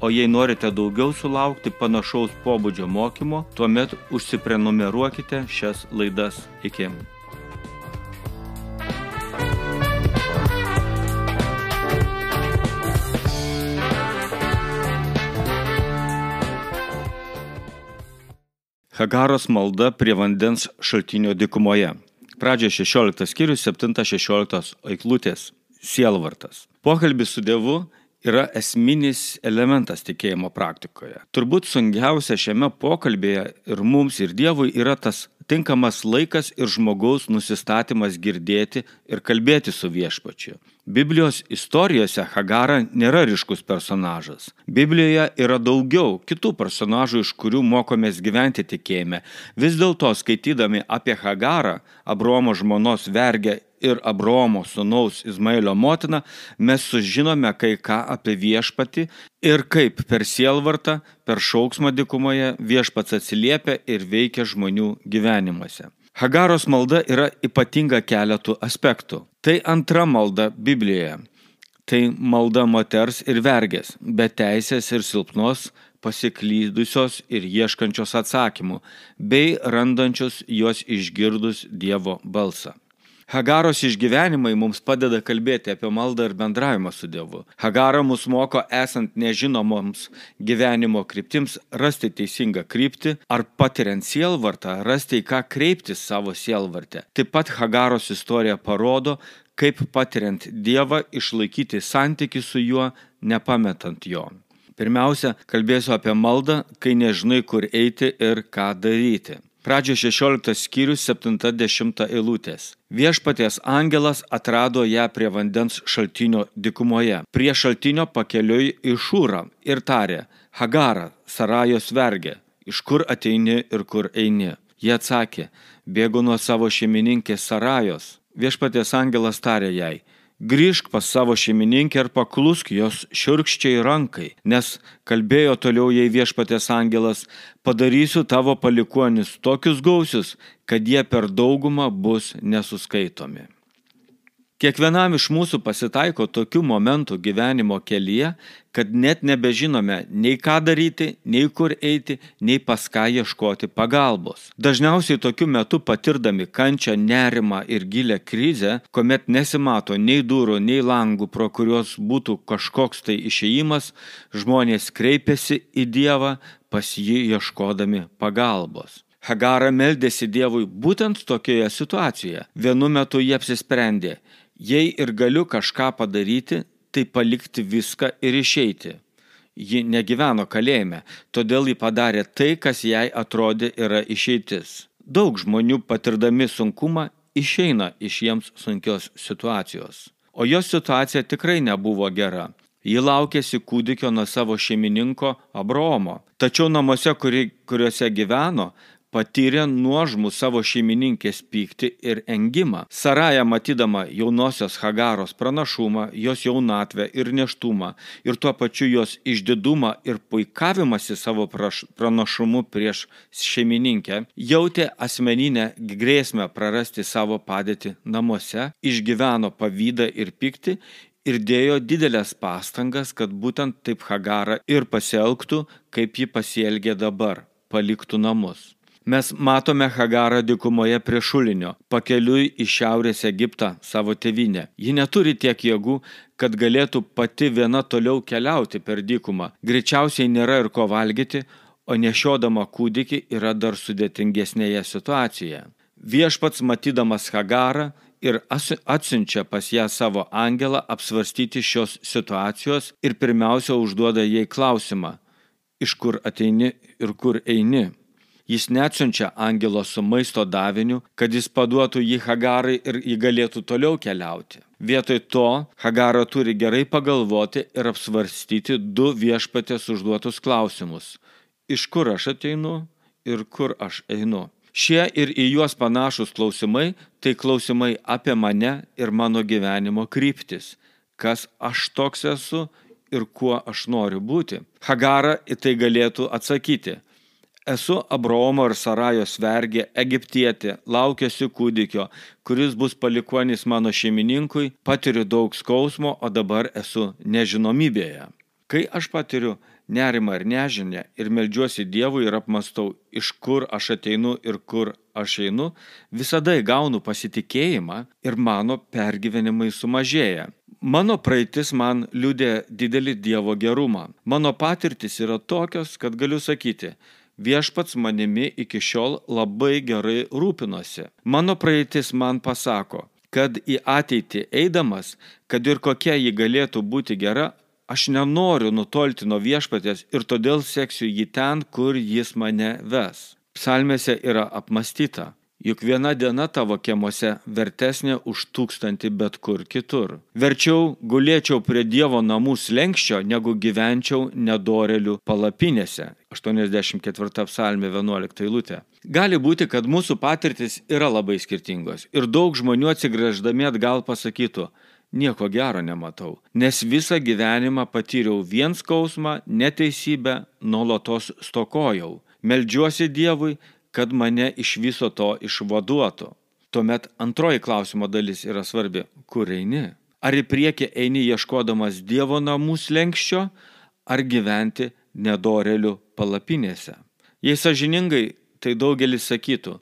O jei norite daugiau sulaukti panašaus pobūdžio mokymo, tuomet užsiprenumeruokite šias laidas. Iki. Hagaros malda prie vandens šaltinio dikumoje. Pradžia 16 skyrius 7-16 aiklutės. Sielvartas. Pokalbis su Dievu yra esminis elementas tikėjimo praktikoje. Turbūt sunkiausia šiame pokalbėje ir mums, ir Dievui yra tas tinkamas laikas ir žmogaus nusistatymas girdėti ir kalbėti su viešpačiu. Biblijos istorijose Hagara nėra ryškus personažas. Biblijoje yra daugiau kitų personažų, iš kurių mokomės gyventi tikėjime. Vis dėlto skaitydami apie Hagarą, Abromo žmonos vergę ir Abromo sūnaus Izmailio motiną, mes sužinome kai ką apie viešpatį ir kaip per sielvartą, per šauksmą dikumoje viešpats atsiliepia ir veikia žmonių gyvenimuose. Hagaros malda yra ypatinga keletų aspektų. Tai antra malda Biblijoje. Tai malda moters ir vergės, be teisės ir silpnos, pasiklydusios ir ieškančios atsakymų, bei randančios juos išgirdus Dievo balsą. Hagaros išgyvenimai mums padeda kalbėti apie maldą ir bendravimą su Dievu. Hagara mus moko, esant nežinomoms gyvenimo kryptims, rasti teisingą kryptį ar patiriant sielvartą, rasti į ką kreiptis savo sielvartę. Taip pat Hagaros istorija parodo, kaip patiriant Dievą išlaikyti santyki su juo, nepametant jo. Pirmiausia, kalbėsiu apie maldą, kai nežinai, kur eiti ir ką daryti. Pradžio 16 skyrius 70 eilutės. Viešpaties angelas atrado ją prie vandens šaltinio dikumoje. Prie šaltinio pakeliui į Šūrą ir tarė, Hagara, Sarajos vergė, iš kur ateini ir kur eini. Jie atsakė, bėgu nuo savo šeimininkės Sarajos. Viešpaties angelas tarė jai, grįžk pas savo šeimininkę ir paklusk jos šiurkščiai rankai, nes kalbėjo toliau jai viešpatės angelas, padarysiu tavo palikuonis tokius gausius, kad jie per daugumą bus nesuskaitomi. Kiekvienam iš mūsų pasitaiko tokių momentų gyvenimo kelyje, kad net nebežinome nei ką daryti, nei kur eiti, nei pas ką ieškoti pagalbos. Dažniausiai tokiu metu patirdami kančią, nerimą ir gilę krizę, kuomet nesimato nei durų, nei langų, pro kuriuos būtų kažkoks tai išėjimas, žmonės kreipiasi į Dievą pas jį ieškodami pagalbos. Hagara meldėsi Dievui būtent tokioje situacijoje. Vienu metu jie apsisprendė Jei ir galiu kažką padaryti, tai palikti viską ir išeiti. Ji negyveno kalėjime, todėl ji padarė tai, kas jai atrodė yra išeitis. Daug žmonių patirdami sunkumą išeina iš jiems sunkios situacijos. O jos situacija tikrai nebuvo gera. Ji laukėsi kūdikio nuo savo šeimininko Abromo. Tačiau namuose, kuri, kuriuose gyveno, patyrė nuožmų savo šeimininkės pyktį ir engimą. Saraja matydama jaunosios Hagaros pranašumą, jos jaunatvę ir neštumą ir tuo pačiu jos išdidumą ir puikavimąsi savo pranašumu prieš šeimininkę, jautė asmeninę grėsmę prarasti savo padėtį namuose, išgyveno pavydą ir pyktį ir dėjo didelės pastangas, kad būtent taip Hagara ir pasielgtų, kaip ji pasielgė dabar, paliktų namus. Mes matome Hagarą dikumoje prie šulinio, pakeliui į Šiaurės Egiptą, savo tevinę. Ji neturi tiek jėgų, kad galėtų pati viena toliau keliauti per dykumą. Greičiausiai nėra ir ko valgyti, o nešiodama kūdikį yra dar sudėtingesnėje situacijoje. Viešpats matydamas Hagarą ir atsiunčia pas ją savo angelą apsvarstyti šios situacijos ir pirmiausia užduoda jai klausimą, iš kur ateini ir kur eini. Jis neatsiunčia angelo su maisto daviniu, kad jis paduotų jį Hagarai ir jį galėtų toliau keliauti. Vietoj to Hagara turi gerai pagalvoti ir apsvarstyti du viešpatės užduotus klausimus. Iš kur aš ateinu ir kur aš einu. Šie ir į juos panašus klausimai - tai klausimai apie mane ir mano gyvenimo kryptis. Kas aš toks esu ir kuo aš noriu būti. Hagara į tai galėtų atsakyti. Esu Abraomo ir Sarajos vergė egiptietė, laukiasi kūdikio, kuris bus palikonis mano šeimininkui, patiriu daug skausmo, o dabar esu nežinomybėje. Kai aš patiriu nerimą ir nežinę ir melžiuosi Dievui ir apmastau, iš kur aš ateinu ir kur aš einu, visada įgaunu pasitikėjimą ir mano pergyvenimai sumažėja. Mano praeitis man liūdė didelį Dievo gerumą. Mano patirtis yra tokios, kad galiu sakyti, viešpats manimi iki šiol labai gerai rūpinosi. Mano praeitis man pasako, kad į ateitį eidamas, kad ir kokia ji galėtų būti gera, aš nenoriu nutolti nuo viešpatės ir todėl seksiu jį ten, kur jis mane ves. Psalmėse yra apmastyta, juk viena diena tavo kiemuose vertesnė už tūkstantį bet kur kitur. Verčiau gulėčiau prie Dievo namų slengščio, negu gyvenčiau nedorelių palapinėse. 84 psalmė 11 eilutė. Gali būti, kad mūsų patirtis yra labai skirtingos ir daug žmonių atsigrėždami atgal pasakytų, nieko gero nematau, nes visą gyvenimą patyriau vien skausmą, neteisybę, nuolatos stokojau. Meldžiuosi Dievui, kad mane iš viso to išvaduotų. Tuomet antroji klausimo dalis yra svarbi - kur eini? Ar į priekį eini ieškodamas Dievo namų slengščio, ar gyventi nedorelių palapinėse? Jei sažiningai, tai daugelis sakytų,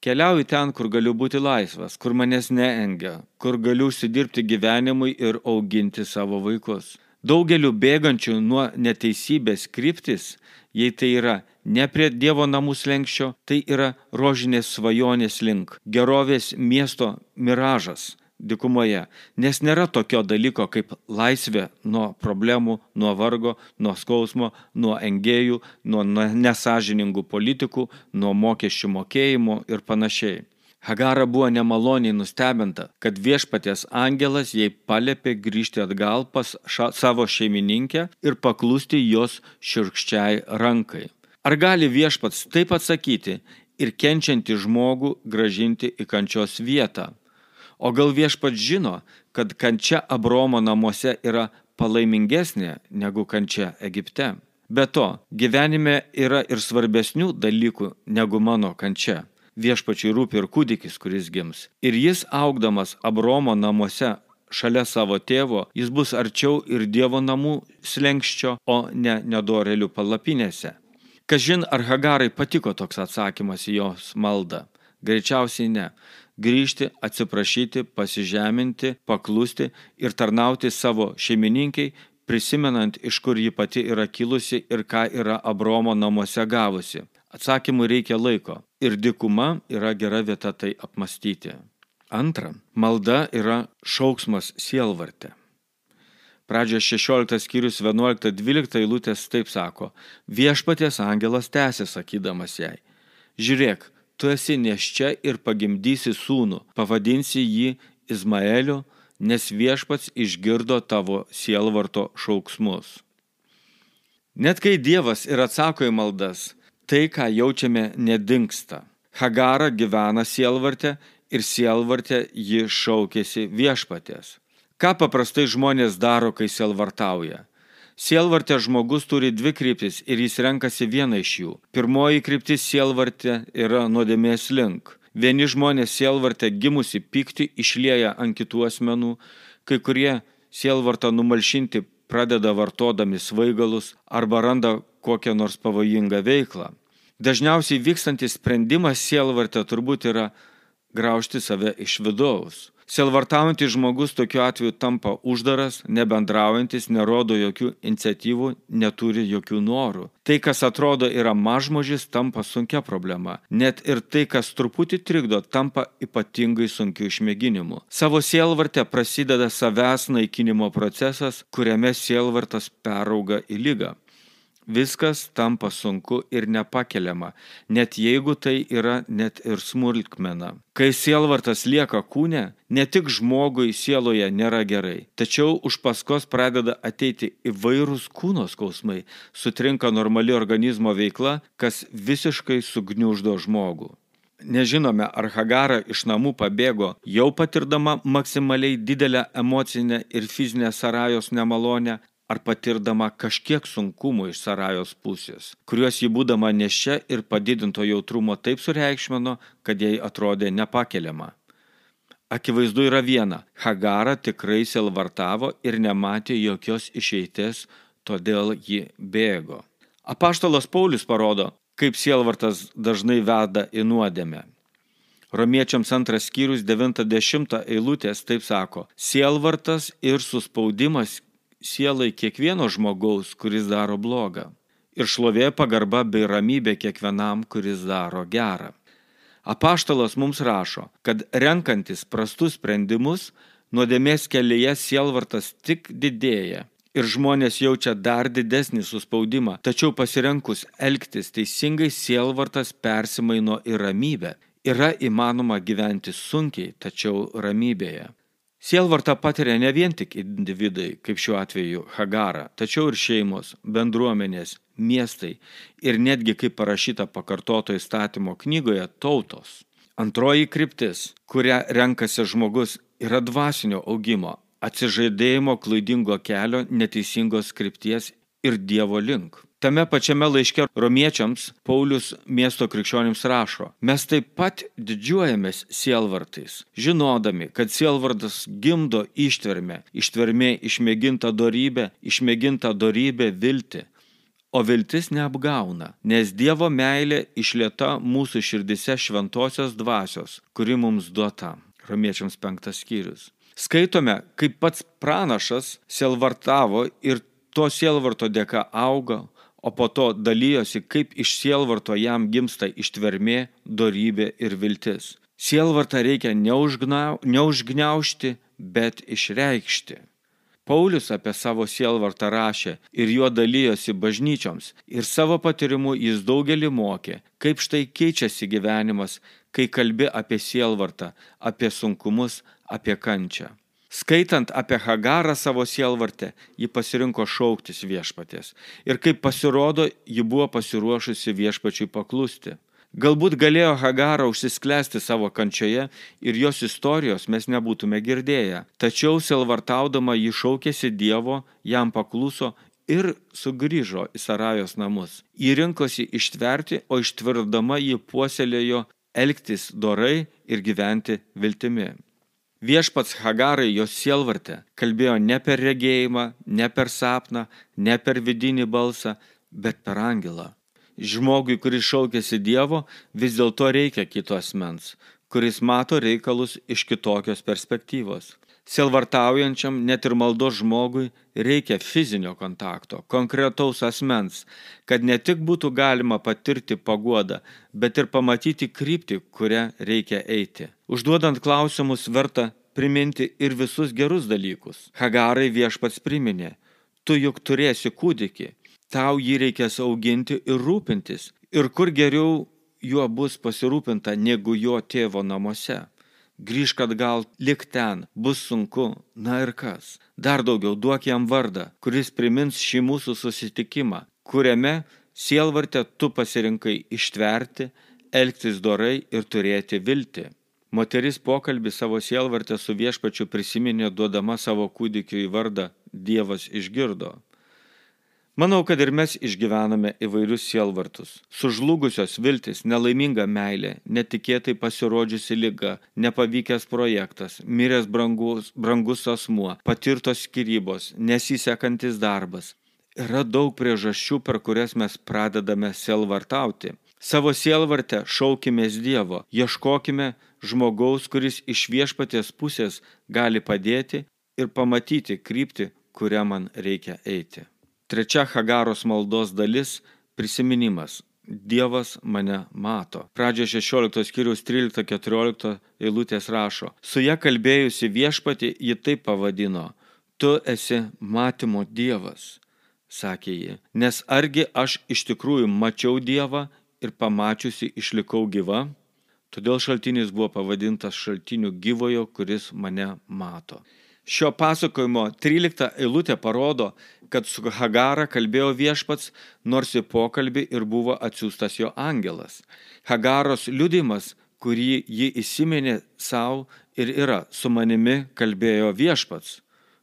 Keliauju ten, kur galiu būti laisvas, kur manęs neengia, kur galiu užsidirbti gyvenimui ir auginti savo vaikus. Daugeliu bėgančių nuo neteisybės kryptis, jei tai yra ne prie Dievo namų slengščio, tai yra rožinės svajonės link, gerovės miesto miražas, dikumoje, nes nėra tokio dalyko kaip laisvė nuo problemų, nuo vargo, nuo skausmo, nuo engėjų, nuo nesažiningų politikų, nuo mokesčių mokėjimų ir panašiai. Hagara buvo nemaloniai nustebinta, kad viešpatės angelas jai palėpė grįžti atgal pas ša, savo šeimininkę ir paklusti jos širkščiai rankai. Ar gali viešpats taip atsakyti ir kenčiantį žmogų gražinti į kančios vietą? O gal viešpat žino, kad kančia Abromo namuose yra palaimingesnė negu kančia Egipte? Be to, gyvenime yra ir svarbesnių dalykų negu mano kančia. Viešpačiai rūpi ir kūdikis, kuris gims. Ir jis augdamas Abromo namuose šalia savo tėvo, jis bus arčiau ir Dievo namų slengščio, o ne nedorelių palapinėse. Kažin ar Hagarai patiko toks atsakymas į jos maldą? Greičiausiai ne grįžti, atsiprašyti, pasižeminti, paklusti ir tarnauti savo šeimininkiai, prisimenant, iš kur ji pati yra kilusi ir ką yra Abromo namuose gavusi. Atsakymui reikia laiko ir dikuma yra gera vieta tai apmastyti. Antra, malda yra šauksmas sielvarte. Pradžio 16 skyrius 11-12 eilutės taip sako, viešpaties angelas tęsė sakydamas jai, žiūrėk, tu esi neščia ir pagimdysi sūnų, pavadinsi jį Izmaeliu, nes viešpats išgirdo tavo sielvarto šauksmus. Net kai Dievas ir atsako į maldas, tai, ką jaučiame, nedingsta. Hagara gyvena sielvarte ir sielvarte ji šaukėsi viešpatės. Ką paprastai žmonės daro, kai sielvartauja? Sielvartė žmogus turi dvi kryptis ir jis renkasi vieną iš jų. Pirmoji kryptis sielvartė yra nuodėmės link. Vieni žmonės sielvartę gimusi pykti išlieja ant kitų asmenų, kai kurie sielvartą numalšinti pradeda vartodami svaigalus arba randa kokią nors pavojingą veiklą. Dažniausiai vykstantis sprendimas sielvartė turbūt yra graužti save iš vidaus. Selvartaujantis žmogus tokiu atveju tampa uždaras, nebendraujantis, nerodo jokių iniciatyvų, neturi jokių norų. Tai, kas atrodo yra mažmožis, tampa sunkia problema. Net ir tai, kas truputį trikdo, tampa ypatingai sunkiu išmėginimu. Savo sielvartę prasideda savęs naikinimo procesas, kuriame sielvartas perauga į lygą. Viskas tampa sunku ir nepakeliama, net jeigu tai yra net ir smulkmena. Kai sielvartas lieka kūne, ne tik žmogui sieloje nėra gerai, tačiau už paskos pradeda ateiti įvairūs kūno skausmai, sutrinka normali organizmo veikla, kas visiškai sugniuždo žmogų. Nežinome, ar Hagara iš namų pabėgo jau patirdama maksimaliai didelę emocinę ir fizinę Sarajos nemalonę, ar patirdama kažkiek sunkumų iš Sarajos pusės, kuriuos jį būdama nešia ir padidinto jautrumo taip sureikšmino, kad jai atrodė nepakeliama. Akivaizdu yra viena - Hagara tikrai selvartavo ir nematė jokios išeities, todėl ji bėgo. Apaštalas Paulius parodo, kaip sielvartas dažnai veda į nuodėmę. Romiečiams antras skyrius 90 eilutės taip sako, sielvartas ir suspaudimas sielai kiekvieno žmogaus, kuris daro blogą. Ir šlovė pagarba bei ramybė kiekvienam, kuris daro gerą. Apaštalas mums rašo, kad renkantis prastus sprendimus, nuodėmės kelyje sielvartas tik didėja ir žmonės jaučia dar didesnį suspaudimą, tačiau pasirenkus elgtis teisingai sielvartas persimaino į ramybę. Yra įmanoma gyventi sunkiai, tačiau ramybėje. Sielvartą patiria ne vien tik individai, kaip šiuo atveju Hagara, tačiau ir šeimos, bendruomenės, miestai ir netgi, kaip parašyta pakartoto įstatymo knygoje, tautos. Antroji kryptis, kurią renkasi žmogus, yra dvasinio augimo, atsižaidėjimo klaidingo kelio, neteisingos krypties ir Dievo link. Tame pačiame laiške romiečiams Paulius miesto krikščionims rašo, mes taip pat didžiuojamės sielvartais, žinodami, kad sielvartas gimdo ištvermę, ištvermė išmėginta darybė, išmėginta darybė vilti. O viltis neapgauna, nes Dievo meilė išlieta mūsų širdise šventosios dvasios, kuri mums duota. Romiečiams penktas skyrius. Skaitome, kaip pats pranašas sielvartavo ir to sielvarto dėka auga, o po to dalyjosi, kaip iš sielvarto jam gimsta ištvermė, dorybė ir viltis. Sielvartą reikia neužgniaušti, bet išreikšti. Paulius apie savo sielvartą rašė ir juo dalyjosi bažnyčioms ir savo patyrimu jis daugelį mokė, kaip štai keičiasi gyvenimas, kai kalbi apie sielvartą, apie sunkumus, apie kančią. Skaitant apie Hagarą savo sielvartę, ji pasirinko šauktis viešpatės. Ir kaip pasirodo, ji buvo pasiruošusi viešpačiui paklusti. Galbūt galėjo Hagara užsisklęsti savo kančioje ir jos istorijos mes nebūtume girdėję. Tačiau selvartaudama ji šaukėsi Dievo, jam pakluso ir sugrįžo į Sarajos namus. Ji rinkosi ištverti, o ištvirdama ji puoselėjo elgtis dorai ir gyventi viltimi. Viešpats Hagarai jos sielvartė kalbėjo ne per regėjimą, ne per sapną, ne per vidinį balsą, bet per angelą. Žmogui, kuris šaukėsi Dievo, vis dėlto reikia kitos mens, kuris mato reikalus iš kitokios perspektyvos. Silvartaujančiam net ir maldos žmogui reikia fizinio kontakto, konkretaus asmens, kad ne tik būtų galima patirti paguodą, bet ir pamatyti kryptį, kurią reikia eiti. Užduodant klausimus verta priminti ir visus gerus dalykus. Hagarai viešpats priminė, tu juk turėsi kūdikį, tau jį reikės auginti ir rūpintis, ir kur geriau juo bus pasirūpinta negu jo tėvo namuose grįžk atgal, lik ten, bus sunku, na ir kas. Dar daugiau duok jam vardą, kuris primins šį mūsų susitikimą, kuriame sielvartę tu pasirinkai ištverti, elgtis dorai ir turėti viltį. Moteris pokalbį savo sielvartę su viešpačiu prisiminė duodama savo kūdikiu į vardą Dievas išgirdo. Manau, kad ir mes išgyvename įvairius sielvartus. Sužlugusios viltis, nelaiminga meilė, netikėtai pasirodžiusi lyga, nepavykęs projektas, miręs brangus, brangus asmuo, patirtos skirybos, nesisekantis darbas. Yra daug priežasčių, per kurias mes pradedame sielvartauti. Savo sielvartę šaukimės Dievo, ieškokime žmogaus, kuris iš viešpaties pusės gali padėti ir pamatyti kryptį, kurią man reikia eiti. Trečia Hagaros maldos dalis - prisiminimas. Dievas mane mato. Pradžio 16 skyriaus 13-14 eilutės rašo. Su ją kalbėjusi viešpati ji taip pavadino. Tu esi matymo Dievas. sakė ji, nes argi aš iš tikrųjų mačiau Dievą ir pamačiusi išlikau gyva? Todėl šaltinis buvo pavadintas šaltiniu gyvojo, kuris mane mato. Šio pasakojimo 13 eilutė parodo, kad su Hagara kalbėjo viešpats, nors į pokalbį ir buvo atsiųstas jo angelas. Hagaros liudimas, kurį ji įsiminė savo ir yra, su manimi kalbėjo viešpats.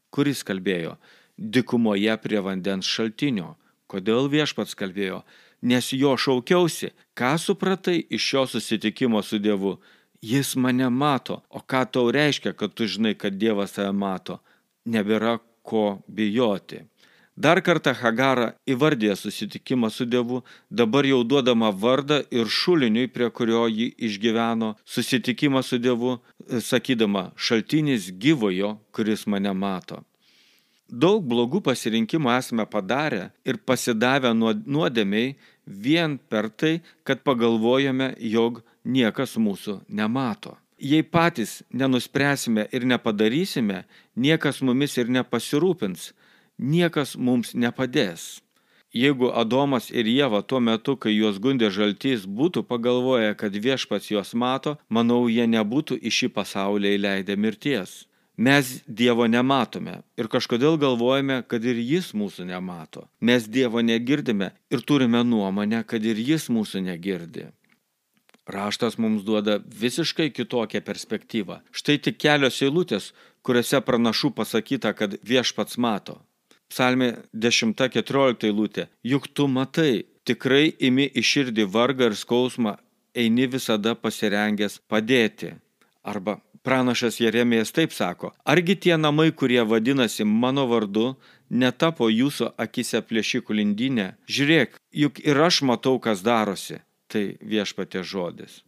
Kuris kalbėjo? Dikumoje prie vandens šaltinio. Kodėl viešpats kalbėjo? nes jo šaukiausi. Ką supratai iš šio susitikimo su Dievu? Jis mane mato. O ką tau reiškia, kad tu žinai, kad Dievas tave mato? Nebėra ko bijoti. Dar kartą Hagara įvardė susitikimą su Dievu, dabar jau duodama vardą ir šuliniui, prie kurio ji išgyveno susitikimą su Dievu, sakydama, šaltinis gyvojo, kuris mane mato. Daug blogų pasirinkimų esame padarę ir pasidavę nuodėmiai vien per tai, kad pagalvojame, jog niekas mūsų nemato. Jei patys nenuspręsime ir nepadarysime, niekas mumis ir nepasirūpins, niekas mums nepadės. Jeigu Adomas ir Jėva tuo metu, kai juos gundė žaltys, būtų pagalvoję, kad viešpats juos mato, manau, jie nebūtų į šį pasaulį įleidę mirties. Mes Dievo nematome ir kažkodėl galvojame, kad ir Jis mūsų nemato. Mes Dievo negirdime ir turime nuomonę, kad ir Jis mūsų negirdi. Raštas mums duoda visiškai kitokią perspektyvą. Štai tik kelios eilutės, kuriuose pranašų pasakyta, kad viešpats mato. Psalmė 10-14 eilutė. Juk tu matai, tikrai imi iširdį vargą ir skausmą, eini visada pasirengęs padėti. Arba Pranašas Jeremijas taip sako, argi tie namai, kurie vadinasi mano vardu, netapo jūsų akise plėšikų lindinė? Žiūrėk, juk ir aš matau, kas darosi. Tai viešpatė žodis.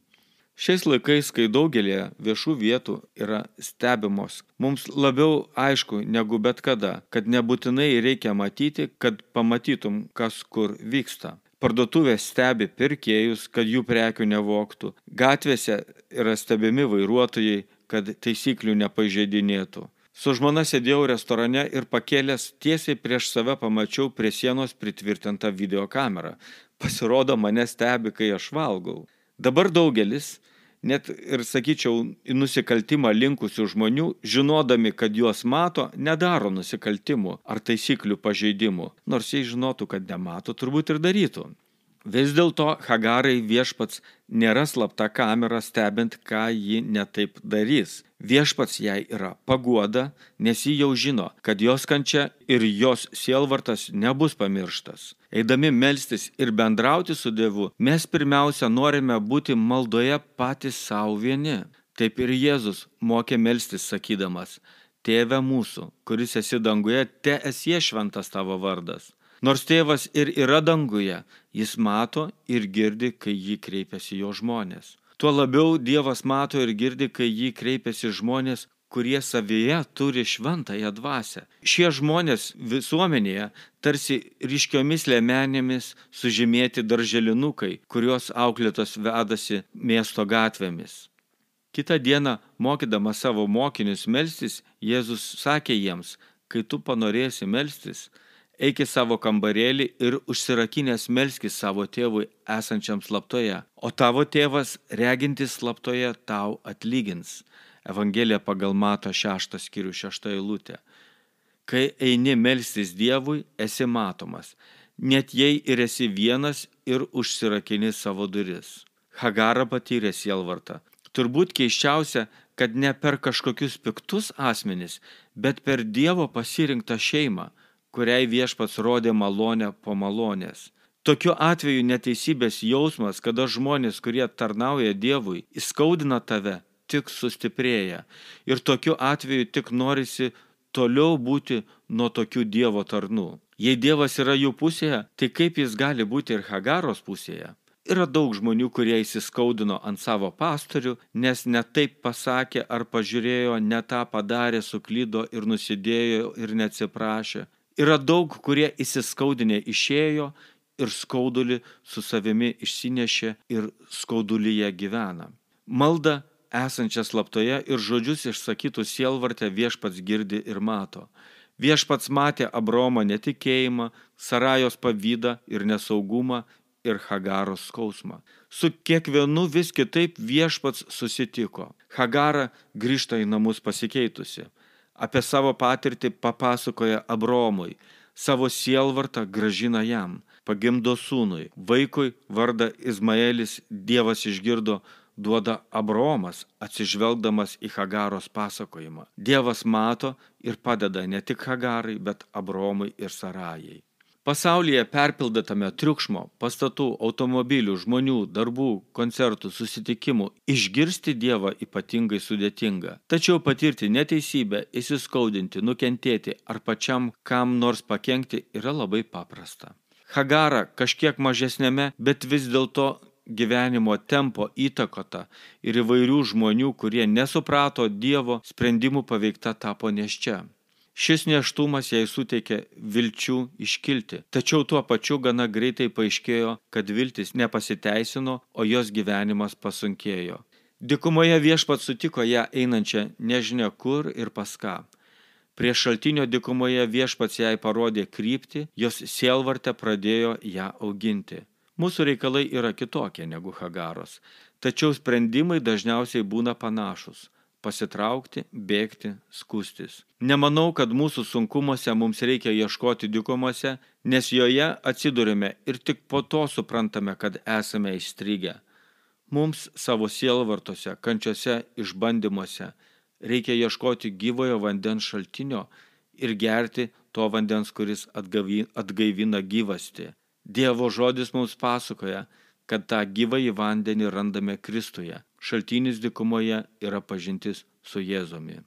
Šiais laikais, kai daugelį viešų vietų yra stebimos, mums labiau aišku negu bet kada, kad nebūtinai reikia matyti, kad pamatytum, kas kur vyksta. Parduotuvės stebi pirkėjus, kad jų prekių nevoktų. Gatvėse yra stebimi vairuotojai, kad taisyklių nepažeidinėtų. Su žmona sėdėjau restorane ir pakėlęs tiesiai prieš save pamačiau prie sienos pritvirtintą videokamerą. Pasirodo, mane stebi, kai aš valgau. Dabar daugelis, net ir sakyčiau, į nusikaltimą linkusių žmonių, žinodami, kad juos mato, nedaro nusikaltimų ar taisyklių pažeidimų. Nors jei žinotų, kad nemato, turbūt ir darytų. Vis dėlto Hagarai viešpats nėra slapta kamera stebint, ką ji netaip darys. Viešpats jai yra paguoda, nes ji jau žino, kad jos kančia ir jos sielvartas nebus pamirštas. Eidami melstis ir bendrauti su Dievu, mes pirmiausia norime būti maldoje patys savo vieni. Taip ir Jėzus mokė melstis sakydamas, Tėve mūsų, kuris esi danguje, te esie šventas tavo vardas Nors tėvas ir yra danguje, jis mato ir girdi, kai jį kreipiasi jo žmonės. Tuo labiau Dievas mato ir girdi, kai jį kreipiasi žmonės, kurie savyje turi šventąją dvasę. Šie žmonės visuomenėje tarsi ryškiomis lėmenėmis sužymėti darželinukai, kuriuos auklėtos vedasi miesto gatvėmis. Kita diena, mokydama savo mokinius melstis, Jėzus sakė jiems, kai tu panorėsi melstis, eik į savo kambarėlį ir užsirakinęs melskis savo tėvui esančiam slaptoje, o tavo tėvas, regintis slaptoje, tau atlygins. Evangelija pagal Mato 6 skyrių 6 eilutė. Kai eini melstis Dievui, esi matomas, net jei ir esi vienas ir užsirakini savo duris. Hagara patyrė sielvartą. Turbūt keiščiausia, kad ne per kažkokius piktus asmenis, bet per Dievo pasirinktą šeimą kuriai viešpats rodė malonę po malonės. Tokiu atveju neteisybės jausmas, kada žmonės, kurie tarnauja Dievui, įskaudina tave, tik sustiprėja. Ir tokiu atveju tik norisi toliau būti nuo tokių Dievo tarnų. Jei Dievas yra jų pusėje, tai kaip jis gali būti ir Hagaros pusėje? Yra daug žmonių, kurie įsiskaudino ant savo pastorių, nes ne taip pasakė ar pažiūrėjo, ne tą padarė, suklydo ir nusidėjo ir neatsiprašė. Yra daug, kurie įsiskaudinę išėjo ir skaudulį su savimi išsinešė ir skaudulyje gyvena. Malda esančią slaptoje ir žodžius išsakytų sielvartę viešpats girdi ir mato. Viešpats matė Abromo netikėjimą, Sarajos pavydą ir nesaugumą ir Hagaros skausmą. Su kiekvienu vis kitaip viešpats susitiko. Hagara grįžta į namus pasikeitusi. Apie savo patirtį papasakoja Abromui, savo sielvartą gražina jam, pagimdo sūnui. Vaikui vardą Izmaelis Dievas išgirdo duoda Abromas, atsižvelgdamas į Hagaros pasakojimą. Dievas mato ir padeda ne tik Hagarai, bet Abromui ir Sarajai. Pasaulyje perpildatame triukšmo, pastatų, automobilių, žmonių, darbų, koncertų, susitikimų išgirsti Dievą ypatingai sudėtinga. Tačiau patirti neteisybę, įsiskaudinti, nukentėti ar pačiam kam nors pakengti yra labai paprasta. Hagara kažkiek mažesnėme, bet vis dėlto gyvenimo tempo įtakota ir įvairių žmonių, kurie nesuprato Dievo sprendimų paveikta tapo neščia. Šis neštumas jai suteikė vilčių iškilti, tačiau tuo pačiu gana greitai paaiškėjo, kad viltis nepasiteisino, o jos gyvenimas pasunkėjo. Dikumoje viešpat sutiko ją einančią nežinia kur ir pas ką. Prie šaltinio dikumoje viešpats jai parodė kryptį, jos sielvartė pradėjo ją auginti. Mūsų reikalai yra kitokie negu Hagaros, tačiau sprendimai dažniausiai būna panašus - pasitraukti, bėgti, skustis. Nemanau, kad mūsų sunkumuose mums reikia ieškoti dykumose, nes joje atsidurime ir tik po to suprantame, kad esame įstrigę. Mums savo sielvartose, kančiose, išbandymuose reikia ieškoti gyvojo vandens šaltinio ir gerti to vandens, kuris atgaivina gyvasti. Dievo žodis mums pasakoja, kad tą gyvąjį vandenį randame Kristuje. Šaltinis dikumoje yra pažintis su Jėzumi.